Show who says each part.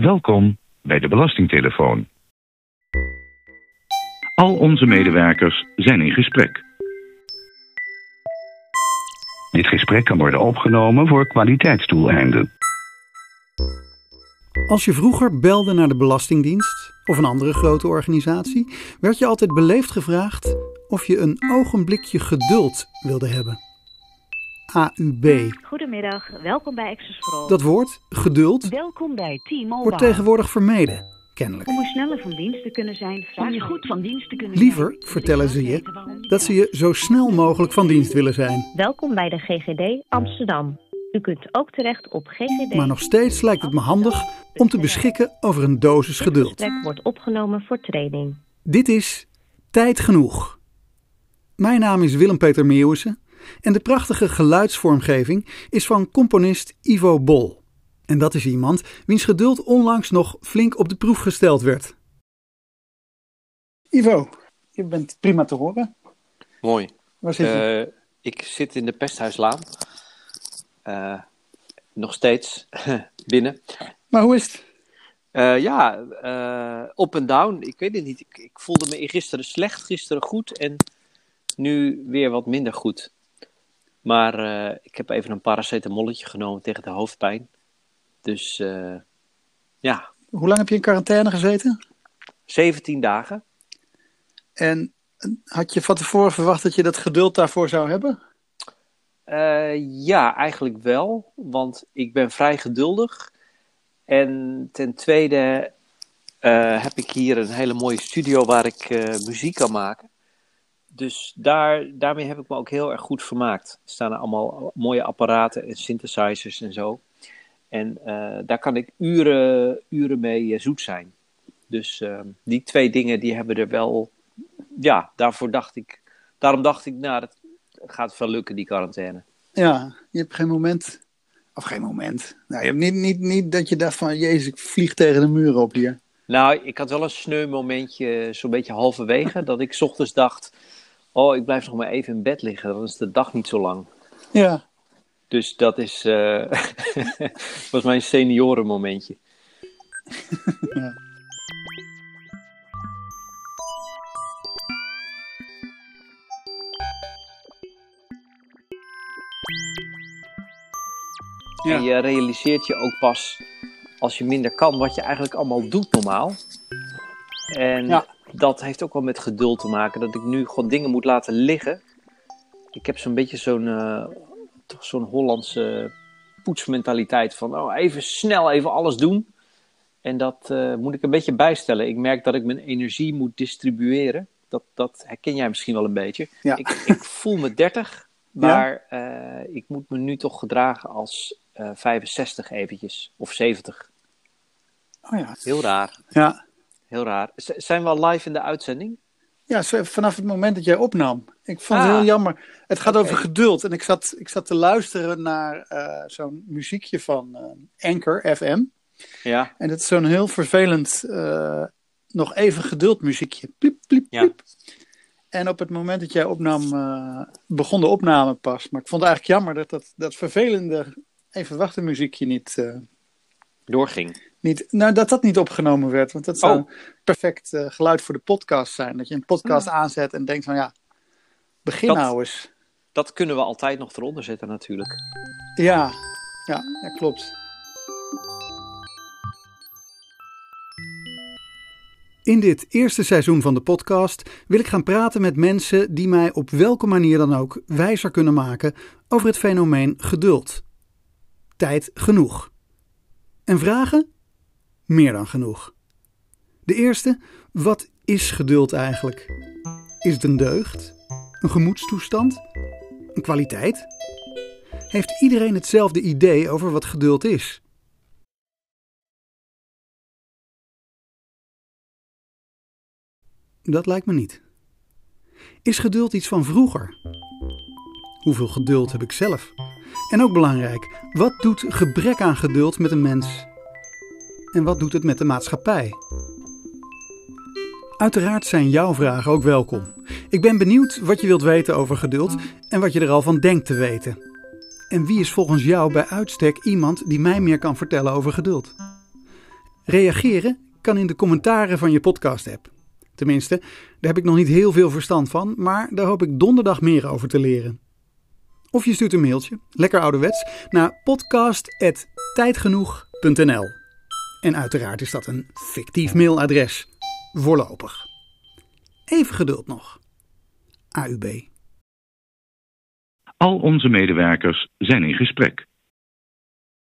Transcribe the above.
Speaker 1: Welkom bij de Belastingtelefoon. Al onze medewerkers zijn in gesprek. Dit gesprek kan worden opgenomen voor kwaliteitsdoeleinden.
Speaker 2: Als je vroeger belde naar de Belastingdienst of een andere grote organisatie, werd je altijd beleefd gevraagd of je een ogenblikje geduld wilde hebben. AUB.
Speaker 3: Goedemiddag, welkom bij Access for All.
Speaker 2: Dat woord, geduld,
Speaker 3: Welkom bij T-Mobile.
Speaker 2: wordt tegenwoordig vermeden, kennelijk.
Speaker 3: Om er sneller van dienst te kunnen zijn, om je goed van dienst te kunnen
Speaker 2: Liever
Speaker 3: zijn,
Speaker 2: vertellen ze je dat ze je zo snel mogelijk van dienst willen zijn.
Speaker 4: Welkom bij de GGD Amsterdam. U kunt ook terecht op GGD.
Speaker 2: Maar nog steeds lijkt het me handig om te beschikken over een dosis
Speaker 4: Dit
Speaker 2: geduld.
Speaker 4: gesprek wordt opgenomen voor training.
Speaker 2: Dit is Tijd Genoeg. Mijn naam is Willem-Peter Meeuwissen en de prachtige geluidsvormgeving is van componist Ivo Bol. En dat is iemand wiens geduld onlangs nog flink op de proef gesteld werd. Ivo, je bent prima te horen.
Speaker 5: Mooi.
Speaker 2: Waar zit je?
Speaker 5: Eh, ik zit in de Pesthuislaan. Eh, nog steeds binnen.
Speaker 2: maar hoe is het?
Speaker 5: Eh, ja, eh, up en down. Ik weet het niet. Ik, ik voelde me gisteren slecht, gisteren goed en nu weer wat minder goed. Maar eh, ik heb even een paracetamolletje genomen tegen de hoofdpijn. Dus eh, ja,
Speaker 2: Hoe lang heb je in quarantaine gezeten?
Speaker 5: 17 dagen.
Speaker 2: En had je van tevoren verwacht dat je dat geduld daarvoor zou hebben?
Speaker 5: Eh, ja, eigenlijk wel, want ik ben vrij geduldig. En ten tweede heb ik hier een hele mooie studio waar ik muziek kan maken. Dus daar, daarmee heb ik me ook heel erg goed vermaakt. Er staan er allemaal mooie apparaten en synthesizers en zo. En eh, daar kan ik uren, uren mee eh, zoet zijn. Dus eh, die twee dingen die hebben er wel. Ja, daarvoor dacht ik. Daarom dacht ik, nou, dat gaat wel lukken, die quarantaine.
Speaker 2: Ja, je hebt geen moment. Of geen moment. Nou, je hebt niet, niet, niet dat je dacht van, jezus, ik vlieg tegen de muren op hier.
Speaker 5: Nou, ik had wel een sneu momentje, zo'n beetje halverwege, dat ik 's ochtends dacht: Oh, ik blijf nog maar even in bed liggen, dan is de dag niet zo lang.
Speaker 2: Ja,
Speaker 5: Dus dat is, eh, was mijn seniorenmomentje.
Speaker 2: Ja.
Speaker 5: En je realiseert je ook pas als je minder kan, wat je eigenlijk allemaal doet normaal. En
Speaker 2: Ja.
Speaker 5: Dat heeft ook wel met geduld te maken, dat ik nu gewoon dingen moet laten liggen. Ik heb zo'n beetje zo'n toch zo'n Hollandse poetsmentaliteit van oh, even snel, even alles doen. En dat eh, moet ik een beetje bijstellen. Ik merk dat ik mijn energie moet distribueren. Dat, dat herken jij misschien wel een beetje.
Speaker 2: Ja.
Speaker 5: Ik, ik voel me 30, maar eh, ik moet me nu toch gedragen als eh 65 eventjes. Of 70.
Speaker 2: oh ja.
Speaker 5: Heel raar.
Speaker 2: Ja,
Speaker 5: Heel raar. Z- zijn we al live in de uitzending?
Speaker 2: ja vanaf het moment dat jij opnam. Ik vond het
Speaker 5: Ah.
Speaker 2: heel jammer. Het gaat over geduld. En ik zat, ik zat te luisteren naar eh, zo'n muziekje van eh, Anchor FM.
Speaker 5: Ja.
Speaker 2: En dat is zo'n heel vervelend, eh, nog even geduld muziekje. Pliep, pliep,
Speaker 5: Ja.
Speaker 2: pliep. En op het moment dat jij opnam, begon de opname pas. Maar ik vond het eigenlijk jammer dat dat, dat vervelende even wachten muziekje niet,
Speaker 5: Doorging.
Speaker 2: niet, nou, dat dat niet opgenomen werd. Want dat zou
Speaker 5: Oh.
Speaker 2: perfect eh, geluid voor de podcast zijn. Dat je een podcast aanzet en denkt van ja, begin
Speaker 5: Dat-
Speaker 2: nou eens.
Speaker 5: Dat kunnen we altijd nog eronder zetten natuurlijk.
Speaker 2: Ja, ja, ja, klopt. In dit eerste seizoen van de podcast wil ik gaan praten met mensen die mij op welke manier dan ook wijzer kunnen maken over het fenomeen geduld. Tijd genoeg. En vragen? Meer dan genoeg. De eerste, wat is geduld eigenlijk? Is het een deugd? Een gemoedstoestand? Een kwaliteit? Heeft iedereen hetzelfde idee over wat geduld is? Dat lijkt me niet. Is geduld iets van vroeger? Hoeveel geduld heb ik zelf? En ook belangrijk, wat doet gebrek aan geduld met een mens? En wat doet het met de maatschappij? Uiteraard zijn jouw vragen ook welkom. Ik ben benieuwd wat je wilt weten over geduld en wat je er al van denkt te weten. En wie is volgens jou bij uitstek iemand die mij meer kan vertellen over geduld? Reageren kan in de commentaren van je podcast-app. Tenminste, daar heb ik nog niet heel veel verstand van, maar daar hoop ik donderdag meer over te leren. Of je stuurt een mailtje, lekker ouderwets, naar podcast.tijdgenoeg.nl. En uiteraard is dat een fictief mailadres. Voorlopig. Even geduld nog. AUB.
Speaker 1: Al onze medewerkers zijn in gesprek.